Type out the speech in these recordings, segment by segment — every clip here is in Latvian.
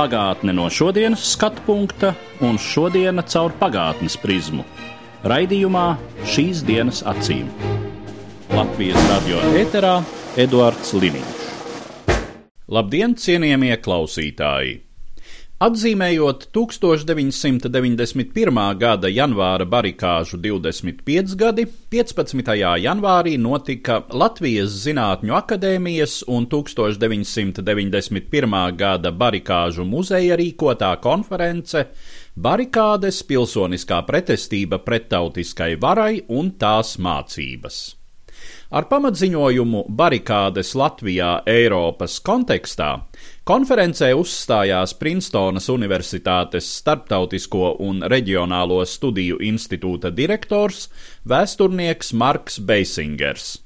Pagātne no šodienas skatu punkta un šodienas caur pagātnes prizmu. Raidījumā šīs dienas acīm. Latvijas radio eterā Eduards Liniņš. Labdien, cienījamie klausītāji! Atzīmējot 1991. gada janvāra barikāžu 25 gadi, 15. janvārī notika Latvijas Zinātņu akadēmijas un 1991. gada barikāžu muzeja rīkotā konference Barikādes pilsoniskā pretestība prettautiskai varai un tās mācības. Ar pamatziņojumu Barikādes Latvijā Eiropas kontekstā konferencē uzstājās Princetonas Universitātes Starptautisko un Reģionālo studiju institūta direktors, vēsturnieks Marks Beisingers.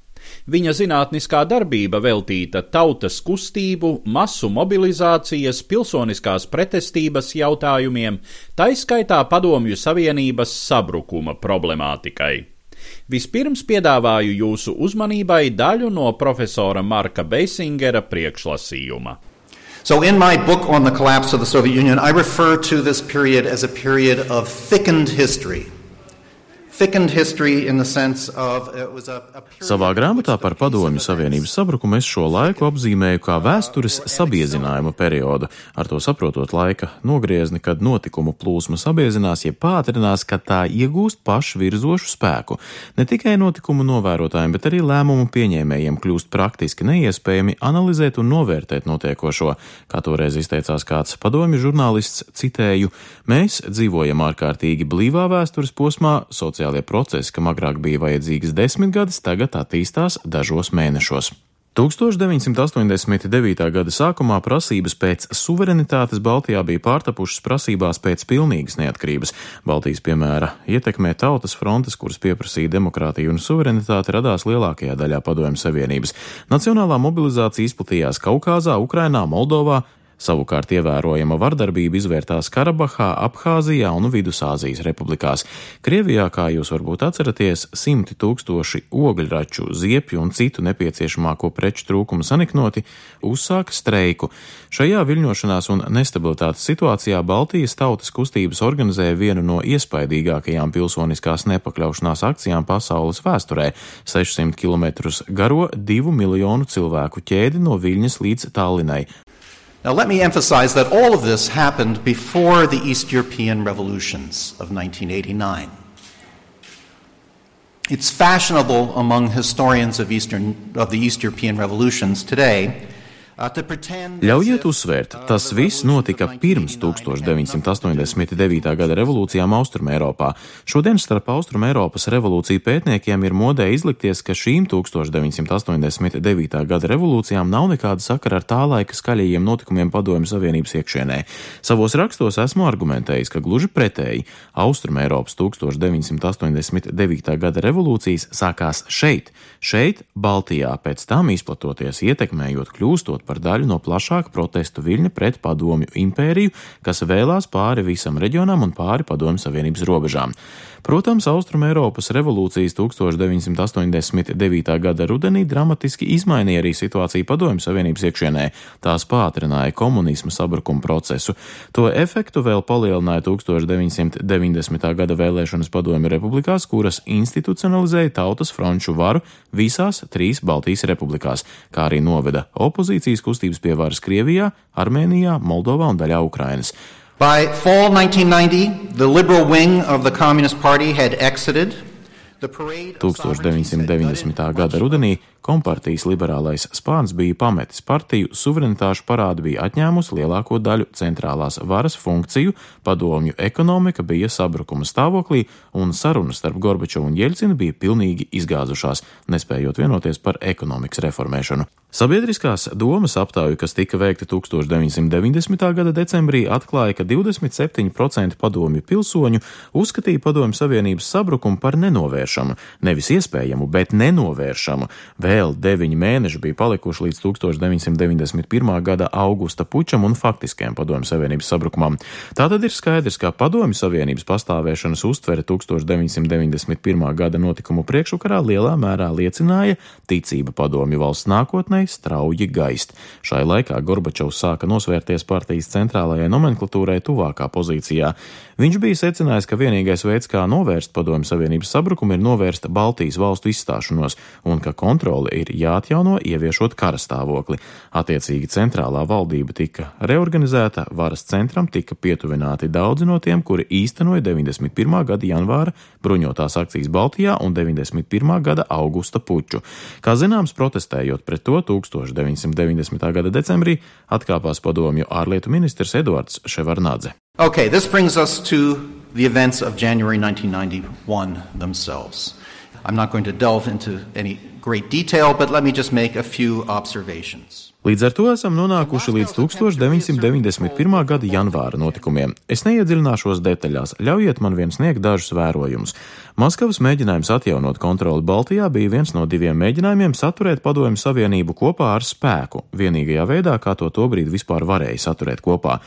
Viņa zinātniskā darbība veltīta tautas kustību, masu mobilizācijas, pilsoniskās pretestības jautājumiem, taiskaitā Padomju Savienības sabrukuma problemātikai. Vispirms piedāvāju jūsu uzmanībai daļu no profesora Marka Beisingera priekšlasījuma. So, in my book on the collapse of the Soviet Union, I refer to this period as a period of thickened history. Savā grāmatā par Padomju Savienības sabrukumu es šo laiku apzīmēju kā vēstures sabiezinājuma periodu, ar to saprotot laika nogriezni, kad notikumu plūsma sabiezinās, jeb pātrinās, kad tā iegūst pašvirzošu spēku. Ne tikai notikumu novērotājiem, bet arī lēmumu pieņēmējiem kļūst praktiski neiespējami analizēt un novērtēt notiekošo. Kā toreiz izteicās kāds padomju žurnālists, citēju: Mēs dzīvojam ārkārtīgi blīvā vēstures posmā, sociālajā sociālie procesi, kam agrāk bija vajadzīgas desmitgades, tagad attīstās dažos mēnešos. 1989. gada sākumā prasības pēc suverenitātes Baltijā bija pārtapušas prasībās pēc pilnīgas neatkarības. Baltijas piemēra ietekmē tautas frontes, kuras pieprasīja demokrātiju un suverenitāti, radās lielākajā daļā Padomju Savienības. Nacionālā mobilizācija izplatījās Kaukāzā, Ukrainā, Moldovā, Savukārt ievērojama vardarbība izvērtās Karabahā, Abhāzijā un Vidusāzijas republikās. Krievijā, kā jūs varbūt atceraties, simti tūkstoši ogļraču, ziepju un citu nepieciešamāko preču trūkumu saniknoti uzsāka streiku. Šajā viļņošanās un nestabilitātes situācijā Baltijas tautas kustības organizēja vienu no iespaidīgākajām pilsoniskās nepakļaušanās akcijām pasaules vēsturē - 600 km garo divu miljonu cilvēku ķēdi no Viļņas līdz Tallinai. Now, let me emphasize that all of this happened before the East European revolutions of 1989. It's fashionable among historians of, Eastern, of the East European revolutions today. Ļaujiet uzsvērt, tas viss notika pirms 1989. gada revolūcijām Austrumēropā. Šodien starp Austrumēropas revolūciju pētniekiem ir modē izlikties, ka šīm 1989. gada revolūcijām nav nekāda sakara ar tā laika skaļajiem notikumiem Padomju Savienības iekšienē. Savos rakstos esmu argumentējis, ka gluži pretēji Austrumēropas 1989. gada revolūcijas sākās šeit, šeit, Baltijā, pēc tam izplatoties, ietekmējot, kļūstot par daļu no plašāka protestu viļņa pret padomju impēriju, kas vēlās pāri visam reģionam un pāri padomju savienības robežām. Protams, Austrumēropas revolūcijas 1989. gada rudenī dramatiski izmainīja arī situāciju padomju savienības iekšienē. Tās pātrināja komunisma sabrukuma procesu. To efektu vēl palielināja 1990. gada vēlēšanas padomju republikās, kuras institucionalizēja tautas fronču varu visās trīs Baltijas republikās, kā arī noveda opozīcijas kustības pie varas Krievijā, Armēnijā, Moldovā un daļā Ukrainas. By fall 1990, the liberal wing of the Communist Party had exited. The parade of 1990. gada rudenī kompartijas liberālais spārns bija pametis partiju, suverenitāšu parādi bija atņēmusi lielāko daļu centrālās varas funkciju, padomju ekonomika bija sabrukuma stāvoklī, un sarunas starp Gorbačovu un Jeļcinu bija pilnīgi izgāzušās, nespējot vienoties par ekonomikas reformēšanu. Sabiedriskās domas aptauja, kas tika veikta 1990. gada decembrī, atklāja, ka 27% padomju pilsoņu uzskatīja Padomju Savienības sabrukumu par nenovēršamu, nevis iespējamu, bet nenovēršamu. Vēl deviņi mēneši bija palikuši līdz 1991. gada augusta pučam un faktiskajam Padomju Savienības sabrukumam. Tātad ir skaidrs, ka Padomju Savienības pastāvēšanas uztvere 1991. gada notikumu priekšvakarā lielā mērā liecināja ticība Padomju valsts nākotnē strauji gaist. Šai laikā Gorbačovs sāka nosvērties partijas centrālajai nomenklatūrai tuvākā pozīcijā. Viņš bija secinājis, ka vienīgais veids, kā novērst Padomju Savienības sabrukumu, ir novērst Baltijas valstu izstāšanos, un ka kontrole ir jāatjauno, ieviešot karastāvokli. Attiecīgi centrālā valdība tika reorganizēta, varas centram tika pietuvināti daudzi no tiem, kuri īstenoja 91. gada janvāra bruņotās akcijas Baltijā un 91. gada augusta puču. Kā zināms, protestējot pret to, 1990. gada decembrī atkāpās padomju ārlietu ministrs Eduards Ševarnādze. Okay, this brings us to the events of January 1991 themselves. I'm not going to delve into any great detail, but let me just make a few observations. Līdz ar to esam nonākuši līdz 1991. gada janvāra notikumiem. Es neiedziļināšos detaļās, ļaujiet man vien sniegt dažus vērojumus. Maskavas mēģinājums atjaunot kontroli Baltijā bija viens no diviem mēģinājumiem saturēt Padomju Savienību kopā ar spēku, vienīgajā veidā, kā to tobrīd vispār varēja saturēt kopā.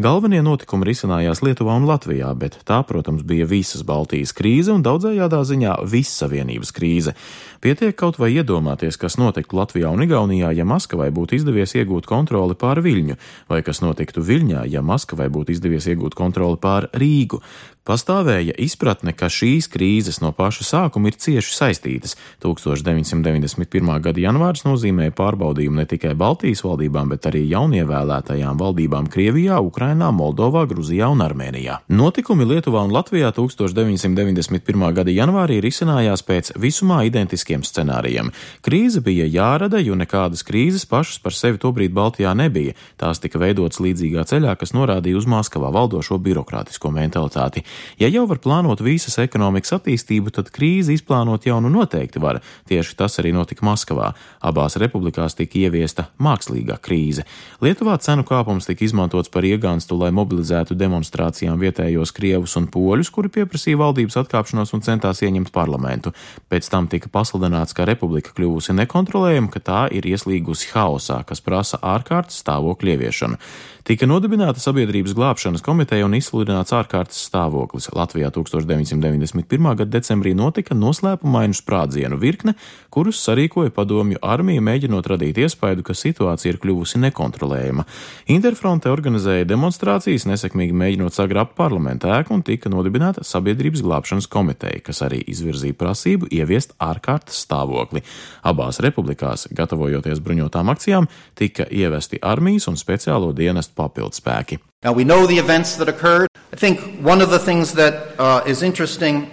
Galvenie notikumi risinājās Lietuvā un Latvijā, bet tā, protams, bija visas Baltijas krīze un daudzējādā ziņā viss savienības krīze. Pietiek kaut vai iedomāties, kas notiktu Latvijā un Igaunijā, ja Maskavai būtu izdevies iegūt kontroli pār Viļņu, vai kas notiktu Viļņā, ja Maskavai būtu izdevies iegūt kontroli pār Rīgu. Pastāvēja izpratne, ka šīs krīzes no paša sākuma ir cieši saistītas. 1991. gada janvārs nozīmēja pārbaudījumu ne tikai Baltijas valdībām, bet arī jaunievēlētajām valdībām Krievijā, Ukrainā, Moldovā, Gruzijā un Armēnijā. Notikumi Lietuvā un Latvijā 1991. gada janvārī risinājās pēc visumā identiskiem scenārijiem. Krīze bija jārada, jo nekādas krīzes pašas par sevi tobrīd Baltijā nebija. Tās tika veidotas līdzīgā ceļā, kas norādīja uz Maskavā valdošo birokrātisko mentalitāti. Ja jau var plānot visas ekonomikas attīstību, tad krīzi izplānot jau nu noteikti var. Tieši tas arī notika Maskavā. Abās republikās tika ieviesta mākslīgā krīze. Lietuvā cenu kāpums tika izmantots par iegānstu, lai mobilizētu demonstrācijām vietējos krievus un poļus, kuri pieprasīja valdības atkāpšanos un centās ieņemt parlamentu. Pēc tam tika pasludināts, ka republika kļuvusi nekontrolējama, ka tā ir ieslīgusi haosā, kas prasa ārkārtas stāvokļa ieviešanu. Tika nodibināta sabiedrības glābšanas komiteja un izsludināts ārkārtas stāvoklis. Latvijā 1991. gada decembrī notika noslēpumainu sprādzienu virkne, kurus sarīkoja padomju armija, mēģinot radīt iespaidu, ka situācija ir kļuvusi nekontrolējama. Interfronte organizēja demonstrācijas, nesekmīgi mēģinot sagrabt parlamentu ēku un tika nodibināta sabiedrības glābšanas komiteja, kas arī izvirzīja prasību ieviest ārkārtas stāvokli. Abās republikās, gatavojoties bruņotām akcijām, tika ievesti armijas un speciālo dienestu papildspēki. Now we know the events that occurred. I think one of the things that uh, is interesting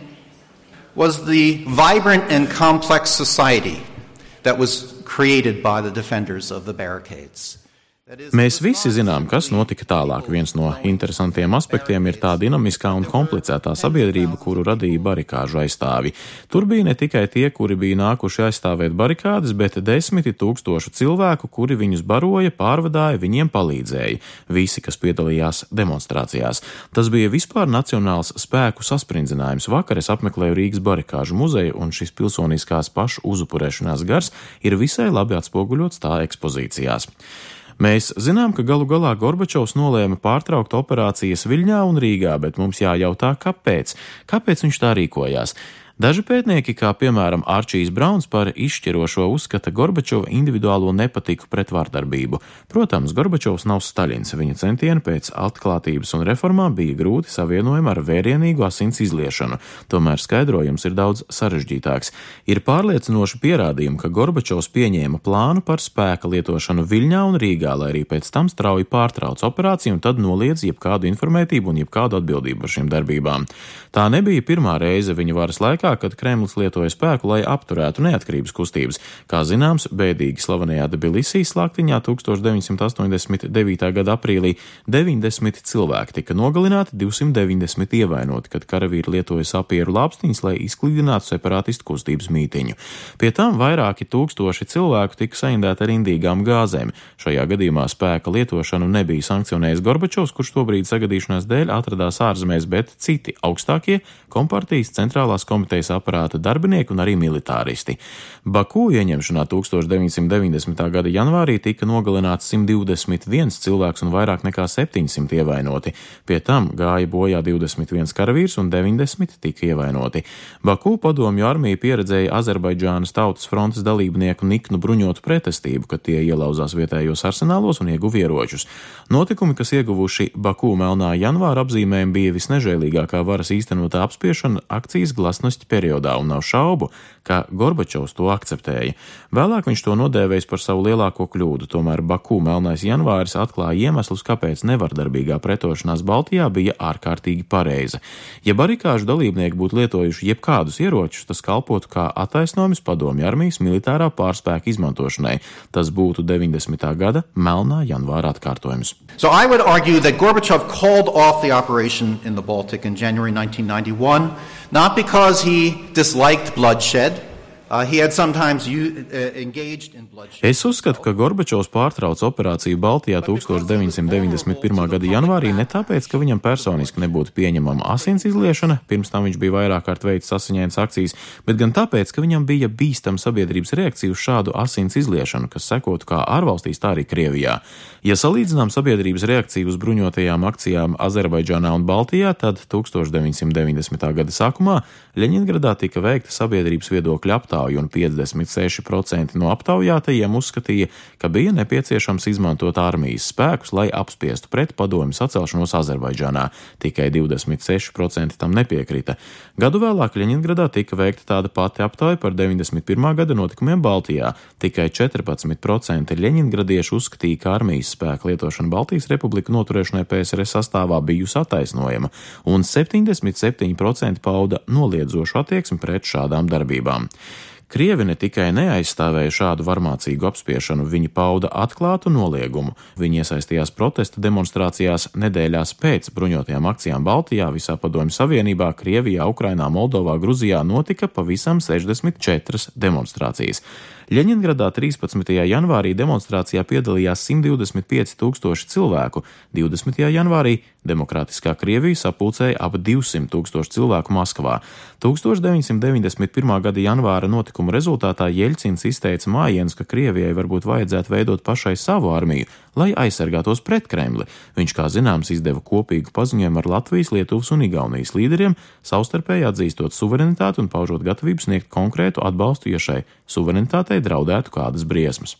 was the vibrant and complex society that was created by the defenders of the barricades. Mēs visi zinām, kas notika tālāk. Viens no interesantiem aspektiem ir tā dinamiskā un komplicētā sabiedrība, kuru radīja barikāžu aizstāvi. Tur bija ne tikai tie, kuri bija nākuši aizstāvēt barikādes, bet desmiti tūkstošu cilvēku, kuri viņus baroja, pārvadāja, viņiem palīdzēja. Visi, kas piedalījās demonstrācijās. Tas bija vispār nacionāls spēku saspringzinājums. Vakar es apmeklēju Rīgas barikāžu muzeju, un šis pilsoniskās pašu uzupurēšanās gars ir visai labi atspoguļots tā ekspozīcijās. Mēs zinām, ka galu galā Gorbačovs nolēma pārtraukt operācijas Viļņā un Rīgā, bet mums jājautā, kāpēc? Kāpēc viņš tā rīkojās? Daži pētnieki, kā piemēram Arčijs Brauns, par izšķirošo uzskata Gorbačova individuālo nepatiku pret vardarbību. Protams, Gorbačovs nav Staļins, viņa centieni pēc atklātības un reformām bija grūti savienojami ar vērienīgu asins izliešanu, tomēr skaidrojums ir daudz sarežģītāks. Ir pārliecinoši pierādījumi, ka Gorbačovs pieņēma plānu par spēka lietošanu Viļņā un Rīgā, lai arī pēc tam strauji pārtrauc operāciju un tad noliedz jebkādu informētību un jebkādu atbildību par šīm darbībām. Tā nebija pirmā reize viņa varas laikā, laikā, kad Kremlis lietoja spēku, lai apturētu neatkarības kustības. Kā zināms, bēdīgi slavenajā Tbilisī slaktiņā 1989. gada aprīlī 90 cilvēki tika nogalināti, 290 ievainoti, kad karavīri lietoja sapieru lāpstiņas, lai izklīdinātu separātistu kustības mītiņu. Pie tam vairāki tūkstoši cilvēku tika saindēti ar indīgām gāzēm. Šajā gadījumā spēka lietošanu nebija sankcionējis Gorbačovs, kurš tobrīd sagadīšanās dēļ atradās ārzemēs, bet citi augstākie kompartijas centrālās komitejas aparāta darbinieki un arī militāristi. Baku ieņemšanā 1990. gada janvārī tika nogalināts 121 cilvēks un vairāk nekā 700 ievainoti. Pie tam gāja bojā 21 karavīrs un 90 tika ievainoti. Baku padomju armija pieredzēja Azerbaidžānas tautas frontes dalībnieku niknu bruņotu pretestību, kad tie ielauzās vietējos arsenālos un ieguva ieročus. Notikumi, kas ieguvuši Baku melnā janvāra apzīmējumu, bija visnežēlīgākā varas īstenotā apspiešana akcijas glasnosti periodā, un nav šaubu, ka Gorbačovs to akceptēja. Vēlāk viņš to nodēvējis par savu lielāko kļūdu, tomēr Baku melnais janvāris atklāja iemeslus, kāpēc nevardarbīgā pretošanās Baltijā bija ārkārtīgi pareiza. Ja barikāžu dalībnieki būtu lietojuši jebkādus ieročus, tas kalpotu kā attaisnojums padomju armijas militārā pārspēka izmantošanai. Tas būtu 90. gada melnā janvāra atkārtojums. So I would argue that Gorbachev called off the operation in the Baltic in January 1991, not because he disliked bloodshed. Uh, uh. Es uzskatu, ka Gorbačovs pārtrauca operāciju Baltijā 1991. gada janvārī ne tāpēc, ka viņam personiski nebūtu pieņemama asins izliešana, pirms tam viņš bija vairāk kārt veicis asiņainas akcijas, bet gan tāpēc, ka viņam bija bīstama sabiedrības reakcija uz šādu asins izliešanu, kas sekotu kā ārvalstīs, tā arī Krievijā. Ja salīdzinām sabiedrības reakciju uz bruņotajām akcijām Azerbaidžānā un Baltijā, tad 1990. gada sākumā Ļeņingradā tika veikta sabiedrības viedokļa aptauja, un 56% no aptaujātajiem uzskatīja, ka bija nepieciešams izmantot armijas spēkus, lai apspiestu pret padomju sacelšanos Azerbaidžānā. Tikai 26% tam nepiekrita. Gadu vēlāk Ļeņingradā tika veikta tāda pati aptauja par 91. gada notikumiem Baltijā. Tikai 14% ļeņingradiešu uzskatīja, ka armijas spēku lietošana Baltijas republiku noturēšanai PSRS sastāvā bijusi attaisnojama, un 77% pauda noliedzošu attieksmi pret šādām darbībām. Krievi ne tikai neaizstāvēja šādu varmācīgu apspiešanu, viņi pauda atklātu noliegumu. Viņi iesaistījās protesta demonstrācijās nedēļās pēc bruņotajām akcijām Baltijā, visā Padomju Savienībā, Krievijā, Ukrainā, Moldovā, Gruzijā notika pavisam 64 demonstrācijas. Ļeņingradā 13. janvārī demonstrācijā piedalījās 125 tūkstoši cilvēku, 20. janvārī Demokrātiskā Krievija sapulcēja ap 200 tūkstoši cilvēku Maskavā. 1991. gada janvāra notikuma rezultātā Jeļcins izteica mājienus, ka Krievijai varbūt vajadzētu veidot pašai savu armiju, lai aizsargātos pret Kremli. Viņš, kā zināms, izdeva kopīgu paziņojumu ar Latvijas, Lietuvas un Igaunijas līderiem, savstarpēji atzīstot suverenitāti un paužot gatavību sniegt konkrētu atbalstu, ja šai suverenitātei draudētu kādas briesmas.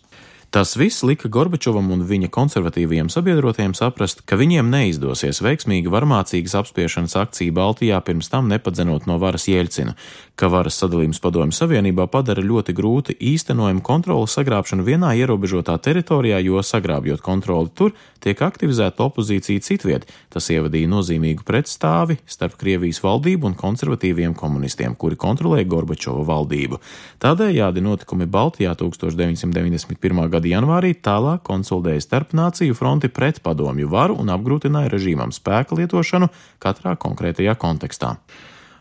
Tas viss lika Gorbačovam un viņa konservatīvajiem sabiedrotiem saprast, ka viņiem neizdosies veiksmīgi varmācīgas apspiešanas akcija Baltijā pirms tam nepadzenot no varas Jeļcina, ka varas sadalījums padomju savienībā padara ļoti grūti īstenojumu kontrolas sagrābšanu vienā ierobežotā teritorijā, jo sagrābjot kontroli tur, tiek aktivizēta opozīcija citviet. Tas ievadīja nozīmīgu pretstāvi starp Krievijas valdību un konservatīviem komunistiem, kuri kontrolēja Gorbačova valdību. Tādējādi notikumi Baltijā 1991. Gada janvārī tālāk konsolidēja starpnāciju fronti pret padomju varu un apgrūtināja režīmam spēka lietošanu katrā konkrētajā kontekstā.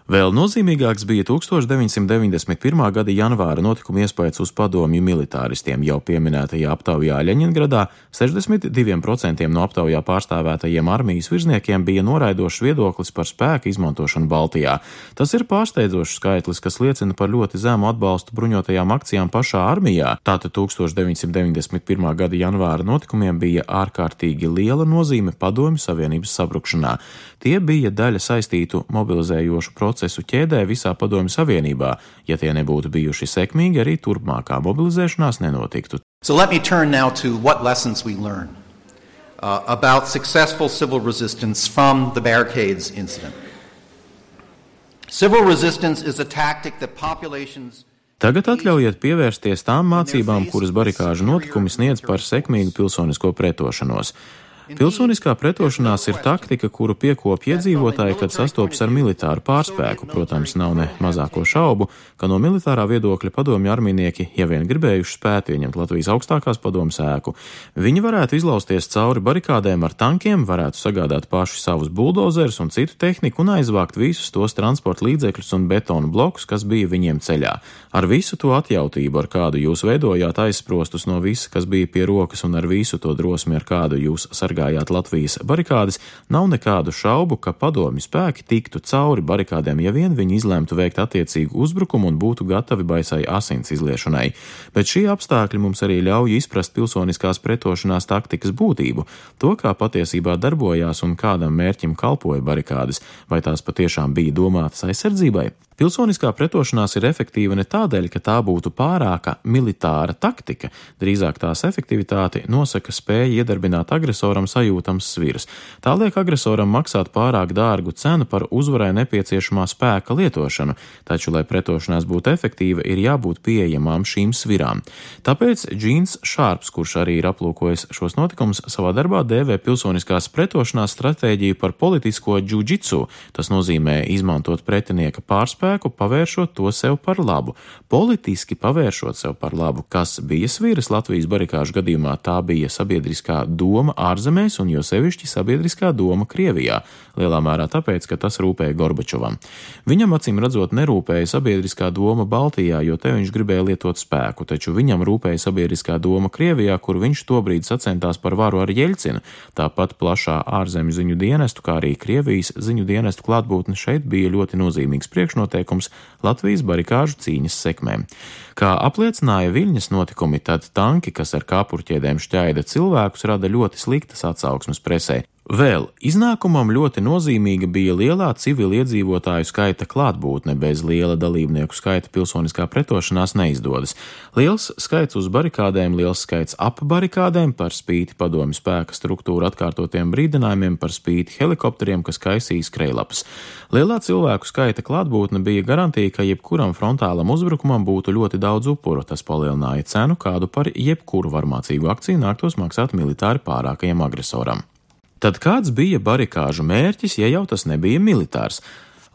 Vēl nozīmīgāks bija 1991. gada janvāra notikuma iespējas uz padomju militāristiem. Jau pieminētajā aptaujā Ļeņingradā 62% no aptaujā pārstāvētajiem armijas virsniekiem bija noraidošs viedoklis par spēku izmantošanu Baltijā. Tas ir pārsteidzošs skaitlis, kas liecina par ļoti zemu atbalstu bruņotajām akcijām pašā armijā. Tātad 1991. gada janvāra notikumiem bija ārkārtīgi liela nozīme padomju savienības sabrukšanā. Tie bija daļa saistītu mobilizējošu procesu ķēdē visā Padomju Savienībā. Ja tie nebūtu bijuši sekmīgi, arī turpmākā mobilizēšanās nenotiktu. So let me turn now to what lessons we learn uh, about successful civil resistance from the barricades incident. Civil resistance is a tactic that populations Tagad atļaujiet pievērsties tām mācībām, kuras barikāžu notikumi sniedz par sekmīgu pilsonisko pretošanos. Pilsoniskā pretošanās ir taktika, kuru piekopja iedzīvotāji, kad sastopas ar militāru pārspēku. Protams, nav ne mazāko šaubu, ka no militārā viedokļa padomju arminieki, ja vien gribējuši spēt ieņemt Latvijas augstākās padomas ēku, viņi varētu izlausties cauri barikādēm ar tankiem, varētu sagādāt paši savus buldozerus un citu tehniku un aizvākt visus tos transporta līdzekļus un betonu blokus, kas bija viņiem ceļā. Ar visu to atjautību, ar kādu jūs veidojāt aizsprostus no visa, kas bija pie rokas, un ar visu to drosmi, ar kādu jūs sargājāt sargājāt Latvijas barikādes, nav nekādu šaubu, ka padomju spēki tiktu cauri barikādēm, ja vien viņi izlemtu veikt attiecīgu uzbrukumu un būtu gatavi baisai asins izliešanai. Bet šie apstākļi mums arī ļauj izprast pilsoniskās pretošanās taktikas būtību, to, kā patiesībā darbojās un kādam mērķim kalpoja barikādes, vai tās patiešām bija domātas aizsardzībai. Pilsoniskā pretošanās ir efektīva ne tādēļ, ka tā būtu pārāka militāra taktika, drīzāk tās efektivitāti nosaka spēja iedarbināt agresoram sajūtams svirs. Tā liek agresoram maksāt pārāk dārgu cenu par uzvarai nepieciešamā spēka lietošanu, taču, lai pretošanās būtu efektīva, ir jābūt pieejamām šīm svirām. Tāpēc Džīns Šārps, kurš arī ir aplūkojis šos notikumus, savā darbā dēvē pilsoniskās pretošanās stratēģiju par politisko džudžitsu. Tas nozīmē izmantot pretinieka pārspēju spēku, pavēršot to sev par labu, politiski pavēršot sev par labu, kas bija sviras Latvijas barikāžu gadījumā, tā bija sabiedriskā doma ārzemēs un jo sevišķi sabiedriskā doma Krievijā, lielā mērā tāpēc, ka tas rūpēja Gorbačovam. Viņam acīm redzot nerūpēja sabiedriskā doma Baltijā, jo te viņš gribēja lietot spēku, taču viņam rūpēja sabiedriskā doma Krievijā, kur viņš tobrīd sacentās par varu ar Jeļcinu, tāpat plašā ārzemju ziņu dienestu, kā arī Krievijas ziņu dienestu klātbūtne šeit bija ļoti nozīmīgs priekšnoteikums noteikums Latvijas barikāžu cīņas sekmēm. Kā apliecināja Viļņas notikumi, tad tanki, kas ar kāpurķēdēm šķaida cilvēkus, rada ļoti sliktas atsauksmes presē. Vēl iznākumam ļoti nozīmīga bija lielā civiliedzīvotāju skaita klātbūtne, bez liela dalībnieku skaita pilsoniskā pretošanās neizdodas. Liels skaits uz barikādēm, liels skaits ap barikādēm, par spīti padomju spēka struktūra atkārtotiem brīdinājumiem, par spīti helikopteriem, kas kaisīs skrejlapas. Lielā cilvēku skaita klātbūtne bija garantija, ka jebkuram frontālam uzbrukumam būtu ļoti daudz upuru. Tas palielināja cenu, kādu par jebkuru varmācīgu akciju nāktos maksāt militāri pārākajam agresoram. Tad kāds bija barikāžu mērķis, ja jau tas nebija militārs?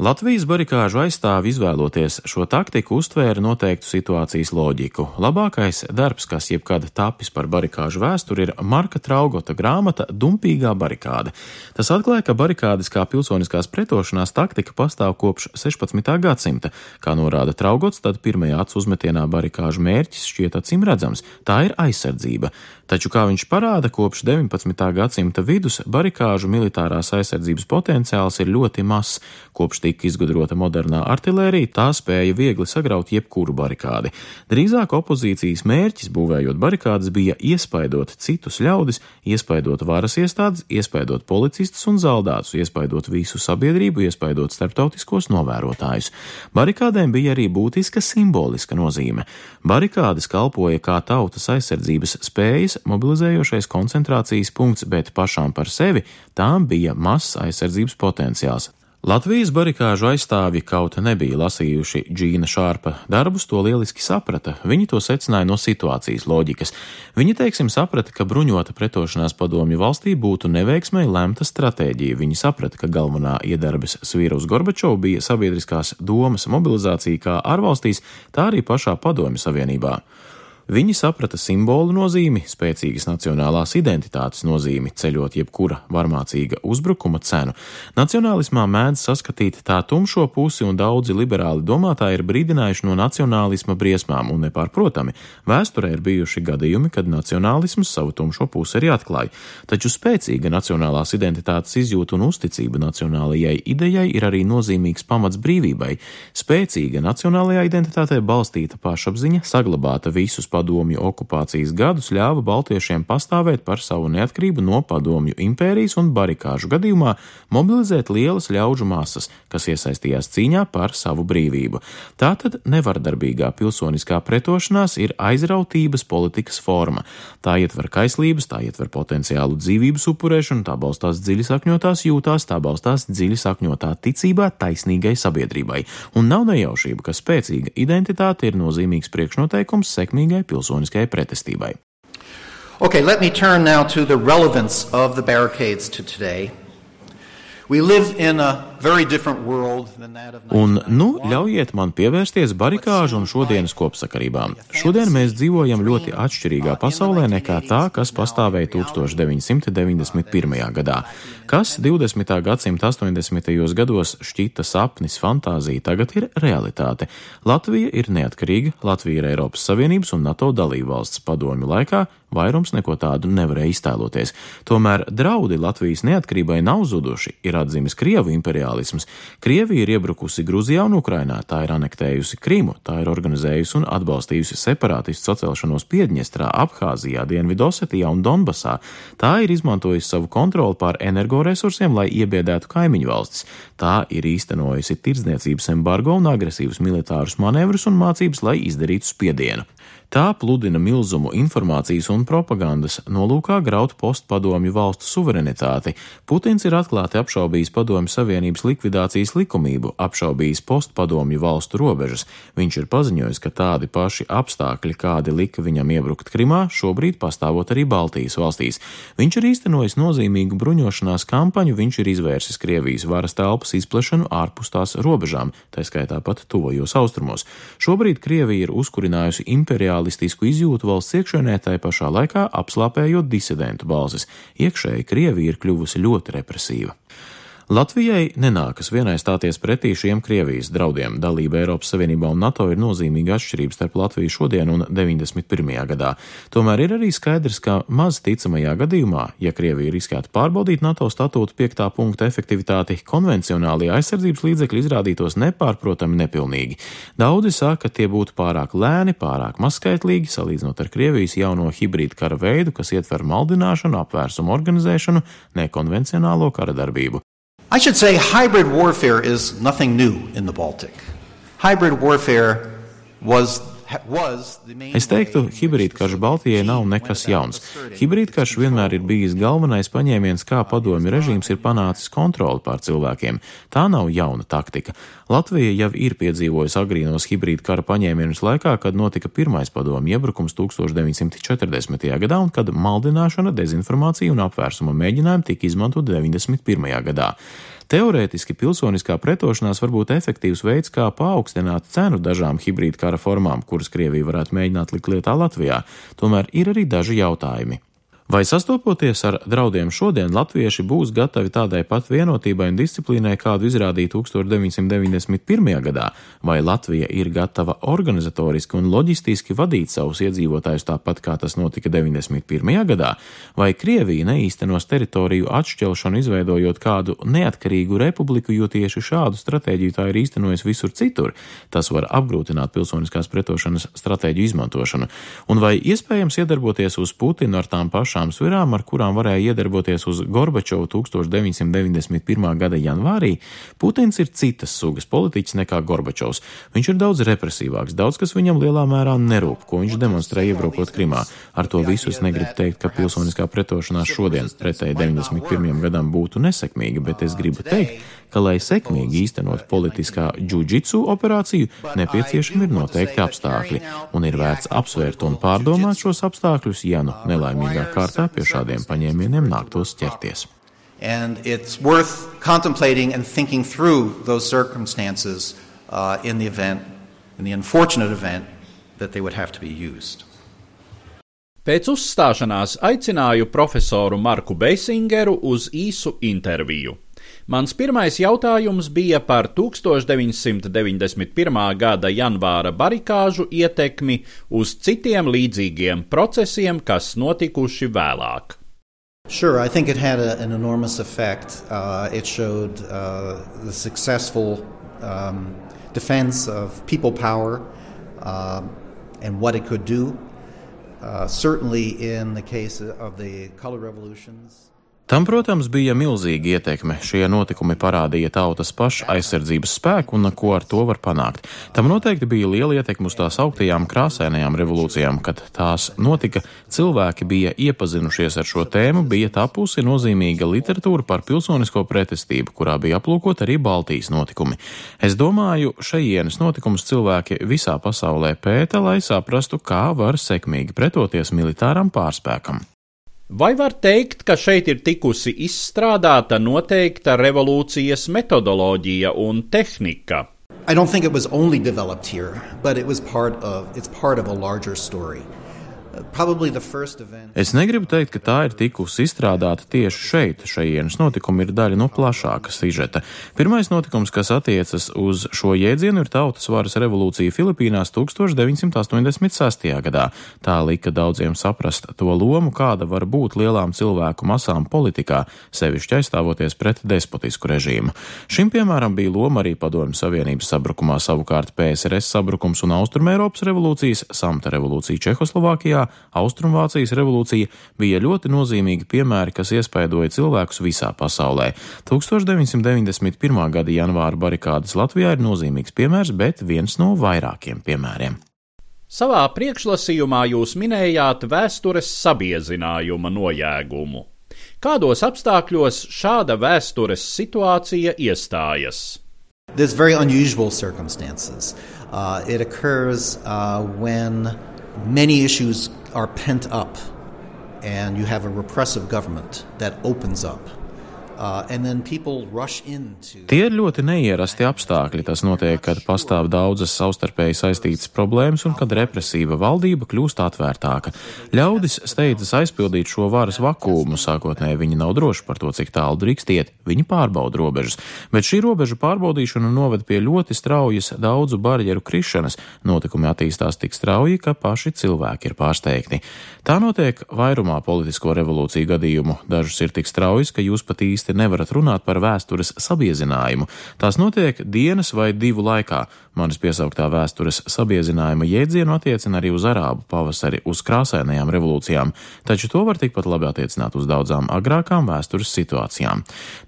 Latvijas barikāžu aizstāvi izvēloties šo taktiku uztvēra noteiktu situācijas loģiku. Labākais darbs, kas jebkad tapis par barikāžu vēsturi, ir Marka Traugota grāmata Dumpīgā barikāde. Tas atklāja, ka barikādes kā pilsoniskās pretošanās taktika pastāv kopš 16. gadsimta. Kā norāda Traugots, tad pirmajā acu uzmetienā barikāžu mērķis šķiet acīm redzams - tā ir aizsardzība. Taču, kā viņš parāda, kopš 19. gadsimta vidus barikāžu militārās aizsardzības potenciāls ir ļoti mazs. Kopš tika izgudrota modernā artilērija, tā spēja viegli sagraut jebkuru barikādi. Drīzāk opozīcijas mērķis, būvējot barikādas, bija iespaidot citus ļaudis, iespaidot varas iestādes, iespaidot policistus un zaldātus, iespaidot visu sabiedrību, iespaidot starptautiskos novērotājus. Barikādēm bija arī būtiska simboliska nozīme. Barikādes kalpoja kā tautas aizsardzības spējas mobilizējošais koncentrācijas punkts, bet pašām par sevi tām bija mazs aizsardzības potenciāls. Latvijas barikāžu aizstāvji kaut nebija lasījuši Džīna Šārpa darbus, to lieliski saprata. Viņi to secināja no situācijas loģikas. Viņi, teiksim, saprata, ka bruņota pretošanās padomju valstī būtu neveiksmēji lemta stratēģija. Viņi saprata, ka galvenā iedarbes svīra uz Gorbačovu bija sabiedriskās domas mobilizācija kā ārvalstīs, tā arī pašā padomju savienībā. Viņi saprata simbolu nozīmi, spēcīgas nacionālās identitātes nozīmi, ceļot jebkura varmācīga uzbrukuma cenu. Nacionālismā mēdz saskatīt tā tumšo pusi, un daudzi liberāli domātāji ir brīdinājuši no nacionālisma briesmām, un nepārprotami, vēsturē ir bijuši gadījumi, kad nacionālisms savu tumšo pusi arī atklāja. Taču spēcīga nacionālās identitātes izjūta un uzticība nacionālajai idejai ir arī nozīmīgs pamats brīvībai. Spēcīga nacionālajā identitātē balstīta pašapziņa, saglabāta visus padomju okupācijas gadus ļāva baltiešiem pastāvēt par savu neatkarību no padomju impērijas un barikāžu gadījumā mobilizēt lielas ļaužu masas, kas iesaistījās cīņā par savu brīvību. Tātad nevardarbīgā pilsoniskā pretošanās ir aizrautības politikas forma. Tā ietver kaislības, tā ietver potenciālu dzīvības upurēšanu, tā balstās dziļi sakņotās jūtās, tā balstās dziļi sakņotā ticībā taisnīgai sabiedrībai. Un nav nejaušība, ka spēcīga identitāte ir nozīmīgs priekšnoteikums sekmīgai pretestībai. Okay, let me turn now to the relevance of the barricades to today. We live in a Un, nu, ļaujiet man pievērsties barikāžu un šodienas kopsakarībām. Šodien mēs dzīvojam ļoti atšķirīgā pasaulē nekā tā, kas pastāvēja 1991. gadā. Kas 20. gadsimta 80. gados šķita sapnis, fantāzija, tagad ir realitāte. Latvija ir neatkarīga, Latvija ir Eiropas Savienības un NATO dalībvalsts padomju laikā, vairums neko tādu nevarēja iztēloties. Tomēr draudi Latvijas neatkarībai nav zuduši, ir atzīmes Krievu imperiālisms. Krievija ir iebrukusi Gruzijā un Ukrainā, tā ir anektējusi Krimu, tā ir organizējusi un atbalstījusi separātistu sacelšanos Piedņestrā, Abhāzijā, Dienvidosetijā un Donbasā. Tā ir izmantojusi savu kontroli pār energoresursiem, lai iebiedētu kaimiņu valstis. Tā ir īstenojusi tirdzniecības embargo un agresīvus militārus manevrus un mācības, lai izdarītu spiedienu. Tā pludina milzumu informācijas un propagandas nolūkā graut postpadomju valstu suverenitāti. Putins ir atklāti apšaubījis padomju savienības likvidācijas likumību, apšaubījis postpadomju valstu robežas. Viņš ir paziņojis, ka tādi paši apstākļi, kādi lika viņam iebrukt Krimā, šobrīd pastāvot arī Baltijas valstīs. Viņš ir īstenojis nozīmīgu bruņošanās kampaņu, viņš ir izvērsis Krievijas varas telpas izplešanu ārpus tās robežām, tā skaitā pat tuvajos austrumos. Šobrīd Krievija ir uzkurinājusi imperiālu nacionālistisku izjūtu valsts iekšēnē, tai pašā laikā apslāpējot disidentu balsis. Iekšēji Krievija ir kļuvusi ļoti represīva. Latvijai nenākas vienai stāties pretī šiem Krievijas draudiem. Dalība Eiropas Savienībā un NATO ir nozīmīga atšķirība starp Latviju šodien un 91. gadā. Tomēr ir arī skaidrs, ka maz ticamajā gadījumā, ja Krievija riskētu pārbaudīt NATO statūtu 5. punkta efektivitāti, konvencionālie aizsardzības līdzekļi izrādītos nepārprotami nepilnīgi. Daudzi saka, ka tie būtu pārāk lēni, pārāk mazskaitlīgi, salīdzinot ar Krievijas jauno hibrīdu kara veidu, kas ietver maldināšanu, apvērsumu organizēšanu, nekonvencionālo kara darbību. I should say hybrid warfare is nothing new in the Baltic. Hybrid warfare was Es teiktu, hibrīdkarš Baltijai nav nekas jauns. Hibrīdkarš vienmēr ir bijis galvenais paņēmiens, kā padomju režīms ir panācis kontroli pār cilvēkiem. Tā nav jauna taktika. Latvija jau ir piedzīvojusi agrīnos hibrīdkara paņēmienus laikā, kad notika pirmais padomju iebrukums 1940. gadā un kad maldināšana, dezinformācija un apvērsuma mēģinājumi tika izmantot 91. gadā. Teorētiski pilsoniskā pretošanās var būt efektīvs veids, kā paaugstināt cenu dažām hibrīd kara formām, kuras Krievija varētu mēģināt likt lietā Latvijā. Tomēr ir arī daži jautājumi. Vai sastopoties ar draudiem šodien, latvieši būs gatavi tādai pat vienotībai un disciplīnai, kādu izrādīja 1991. gadā, vai Latvija ir gatava organizatoriski un loģistiski vadīt savus iedzīvotājus tāpat, kā tas notika 91. gadā, vai Krievija neīstenos teritoriju atšķelšanu, izveidojot kādu neatkarīgu republiku, jo tieši šādu stratēģiju tā ir īstenojis visur citur. Tas var apgrūtināt pilsoniskās pretošanas stratēģiju izmantošanu, un vai iespējams iedarboties uz Putinu ar tām pašām pašām svirām, ar kurām varēja iedarboties uz Gorbačovu 1991. gada janvārī, Putins ir citas sugas politiķis nekā Gorbačovs. Viņš ir daudz represīvāks, daudz kas viņam lielā mērā nerūp, ko viņš demonstrē iebrukot Krimā. Ar to visu es negribu teikt, ka pilsoniskā pretošanās šodien pretēji 91. gadam būtu nesekmīga, bet es gribu teikt, ka, lai sekmīgi īstenot politiskā džudžitsu operāciju, nepieciešami ir noteikti apstākļi, un ir vērts apsvērt un pārdomāt šos apstākļus, ja nu nelaimīgā kārtā pie šādiem paņēmieniem nāktos ķerties. And it's worth contemplating and thinking through those circumstances uh, in the event, in the unfortunate event, that they would have to be used. Pēc uzstāšanās aicināju profesoru Marku Beisingeru uz īsu interviju. Mans pirmais jautājums bija par 1991. gada janvāra barikāžu ietekmi uz citiem līdzīgiem procesiem, kas notikuši vēlāk. Sure, I think it had a, an enormous effect. Uh, it showed uh, the successful um, defense of people power uh, and what it could do. Uh, certainly, in the case of the color revolutions. Tam, protams, bija milzīga ietekme. Šie notikumi parādīja tautas paša aizsardzības spēku un ko ar to var panākt. Tam noteikti bija liela ietekme uz tās augtajām krāsainajām revolūcijām, kad tās notika. Cilvēki bija iepazinušies ar šo tēmu, bija tapusi nozīmīga literatūra par pilsonisko pretestību, kurā bija aplūkot arī Baltijas notikumi. Es domāju, šajienes notikumus cilvēki visā pasaulē pēta, lai saprastu, kā var sekmīgi pretoties militāram pārspēkam. Vai var teikt, ka šeit ir tikusi izstrādāta noteikta revolūcijas metodoloģija un tehnika? I don't think it was only developed here, but it was part of it's part of a larger story. Es negribu teikt, ka tā ir tikusi izstrādāta tieši šeit. Šajienas notikumi ir daļa no plašāka sižeta. Pirmais notikums, kas attiecas uz šo jēdzienu, ir tautas varas revolūcija Filipīnās 1986. gadā. Tā lika daudziem saprast to lomu, kāda var būt lielām cilvēku masām politikā, sevišķi aizstāvoties pret despotisku režīmu. Šim piemēram bija loma arī Padomju Savienības sabrukumā, savukārt PSRS sabrukums un Austrumēropas revolūcijas, Samta revolūcija Čehoslovākijā Vācijā, Austrumvācijas revolūcija bija ļoti nozīmīgi piemēri, kas iespaidoja cilvēkus visā pasaulē. 1991. gada janvāra barikādas Latvijā ir nozīmīgs piemērs, bet viens no vairākiem piemēriem. Savā priekšlasījumā jūs minējāt vēstures sabiezinājuma nojēgumu. Kādos apstākļos šāda vēstures situācija iestājas? There's very unusual circumstances. Uh, it occurs uh, when many issues are pent up, and you have a repressive government that opens up. Uh, Tie ir ļoti neierasti apstākļi. Tas notiek, kad pastāv daudzas savstarpēji saistītas problēmas un kad represīva valdība kļūst atvērtāka. Ļaudis steidzas aizpildīt šo varas vakumu. Sākotnēji viņi nav droši par to, cik tālu drīkst iet. Viņi pārbauda robežas, bet šī robežu pārbaudīšana noved pie ļoti straujas daudzu barjeru krišanas. Notikumi attīstās tik strauji, ka paši cilvēki ir pārsteigti. Tā notiek vairumā politisko revolūciju gadījumu. Dažas ir tik straujas, ka jūs pat īsti nevarat runāt par vēstures sabiezinājumu. Tās notiek dienas vai divu laikā. Manis piesauktā vēstures sabiezinājuma jēdzienu attiecina arī uz arābu pavasari, uz krāsainajām revolūcijām, taču to var tikpat labi attiecināt uz daudzām agrākām vēstures situācijām.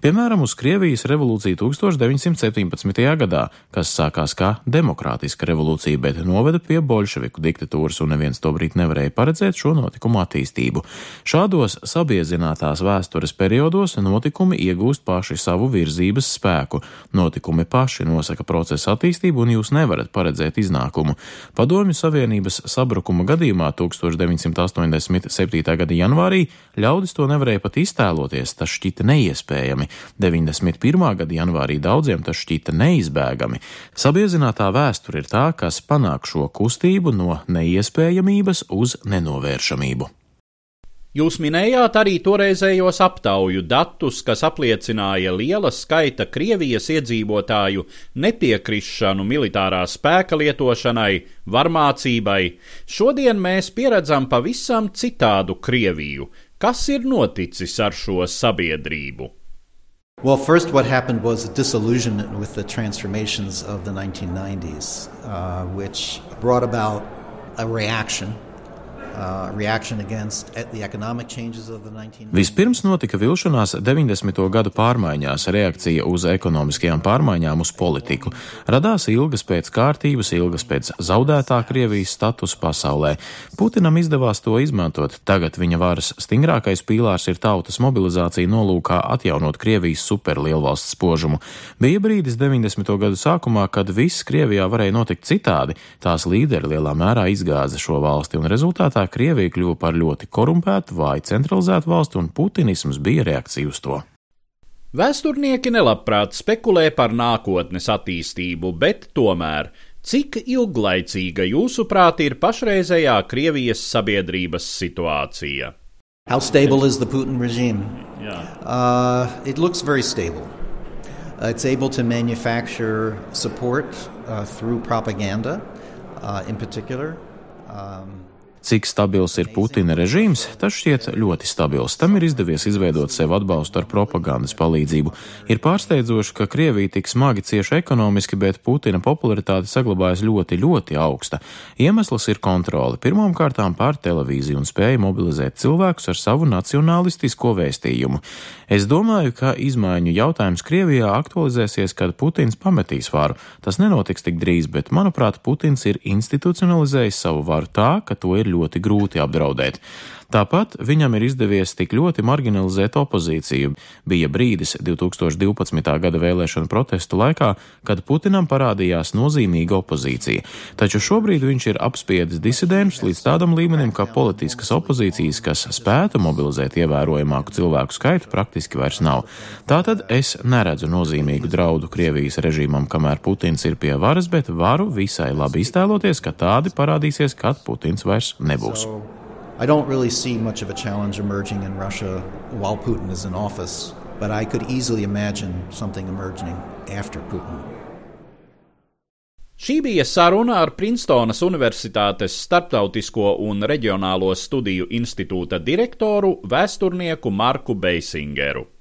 Piemēram, uz Krievijas revolūciju 1917. gadā, kas sākās kā demokrātiska revolūcija, bet noveda pie bolševiku diktatūras, un neviens to brīdi nevarēja paredzēt šo notikumu attīstību. Šādos sabiezinātās vēstures periodos notikumi iegūst paši savu virzības spēku. Notikumi paši nosaka procesa attīstību un jūs nevarat paredzēt iznākumu. Padomju Savienības sabrukuma gadījumā 1987. gada janvārī ļaudis to nevarēja pat iztēloties, tas šķita neiespējami. 91. gada janvārī daudziem tas šķita neizbēgami. Sabiezinātā vēsture ir tā, kas panāk šo kustību no neiespējamības uz nenovēršamību. Jūs minējāt arī toreizējos aptauju datus, kas apliecināja liela skaita Krievijas iedzīvotāju nepiekrišanu militārā spēka lietošanai, varmācībai. Šodien mēs pieredzam pavisam citādu Krieviju. Kas ir noticis ar šo sabiedrību? Well, first, what happened was a disillusionment with the transformations of the 1990s, uh, which brought about a reaction Vispirms notika vilšanās 90. gadu pārmaiņās, reakcija uz ekonomiskajām pārmaiņām, uz politiku. Radās ilgas pēc kārtības, ilgas pēc zaudētā Krievijas status pasaulē. Putinam izdevās to izmantot. Tagad viņa varas stingrākais pīlārs ir tautas mobilizācija nolūkā atjaunot Krievijas superlielvalsts spožumu. Bija brīdis 90. gadu sākumā, kad viss Krievijā varēja notikt citādi. Tās līderi lielā mērā izgāza šo valsti un rezultātā Krievija kļuva par ļoti korumpētu, vāju centralizētu valsti, un putinisms bija reakcija uz to. Vēsturnieki nelabprāt spekulē par nākotnes attīstību, bet tomēr Cik ilglaicīga jūsuprāt ir pašreizējā Krievijas sabiedrības situācija? How stable is the Putin regime? Yeah. Uh, it looks very stable. Uh, it's able to manufacture support uh, through propaganda, uh, in particular. Um, Cik stabils ir Putina režīms, tas šķiet ļoti stabils. Tam ir izdevies izveidot sev atbalstu ar propagandas palīdzību. Ir pārsteidzoši, ka Krievija tik smagi cieši ekonomiski, bet Putina popularitāte saglabājas ļoti, ļoti augsta. Iemesls ir kontrole. Pirmām kārtām pār televīziju un spēja mobilizēt cilvēkus ar savu nacionālistisko vēstījumu. Es domāju, ka izmaiņu jautājums Krievijā aktualizēsies, kad Putins pametīs varu. Tas nenotiks tik drīz, bet, manuprāt, Putins ir institucionalizējis savu varu tā, ka to ir ļoti grūti apdraudēt. Tāpat viņam ir izdevies tik ļoti marginalizēt opozīciju. Bija brīdis 2012. gada vēlēšanu protestu laikā, kad Putinam parādījās nozīmīga opozīcija, taču šobrīd viņš ir apspiedis disidentus līdz tādam līmenim, ka politiskas opozīcijas, kas spētu mobilizēt ievērojamāku cilvēku skaitu, praktiski vairs nav. Tātad es neredzu nozīmīgu draudu Krievijas režīmam, kamēr Putins ir pie varas, bet varu visai labi iztēloties, ka tādi parādīsies, kad Putins vairs nebūs. So... I don't really see much of a challenge emerging in Russia while Putin is in office, but I could easily imagine something emerging after Putin. Šī bija saruna ar Princetonas Universitātes Startautisko un Reģionālo studiju institūta direktoru, vēsturnieku Marku Beisingeru.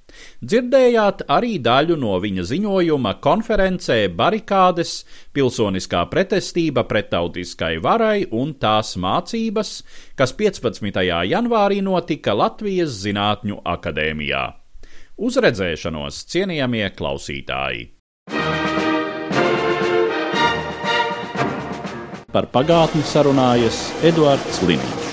Dzirdējāt arī daļu no viņa ziņojuma konferencē Barikādes - pilsoniskā pretestība pretautiskai varai un tās mācības, kas 15. janvārī notika Latvijas Zinātņu akadēmijā. Uz redzēšanos, cienījamie klausītāji! Par pagātni sarunājas Eduards Liniņš.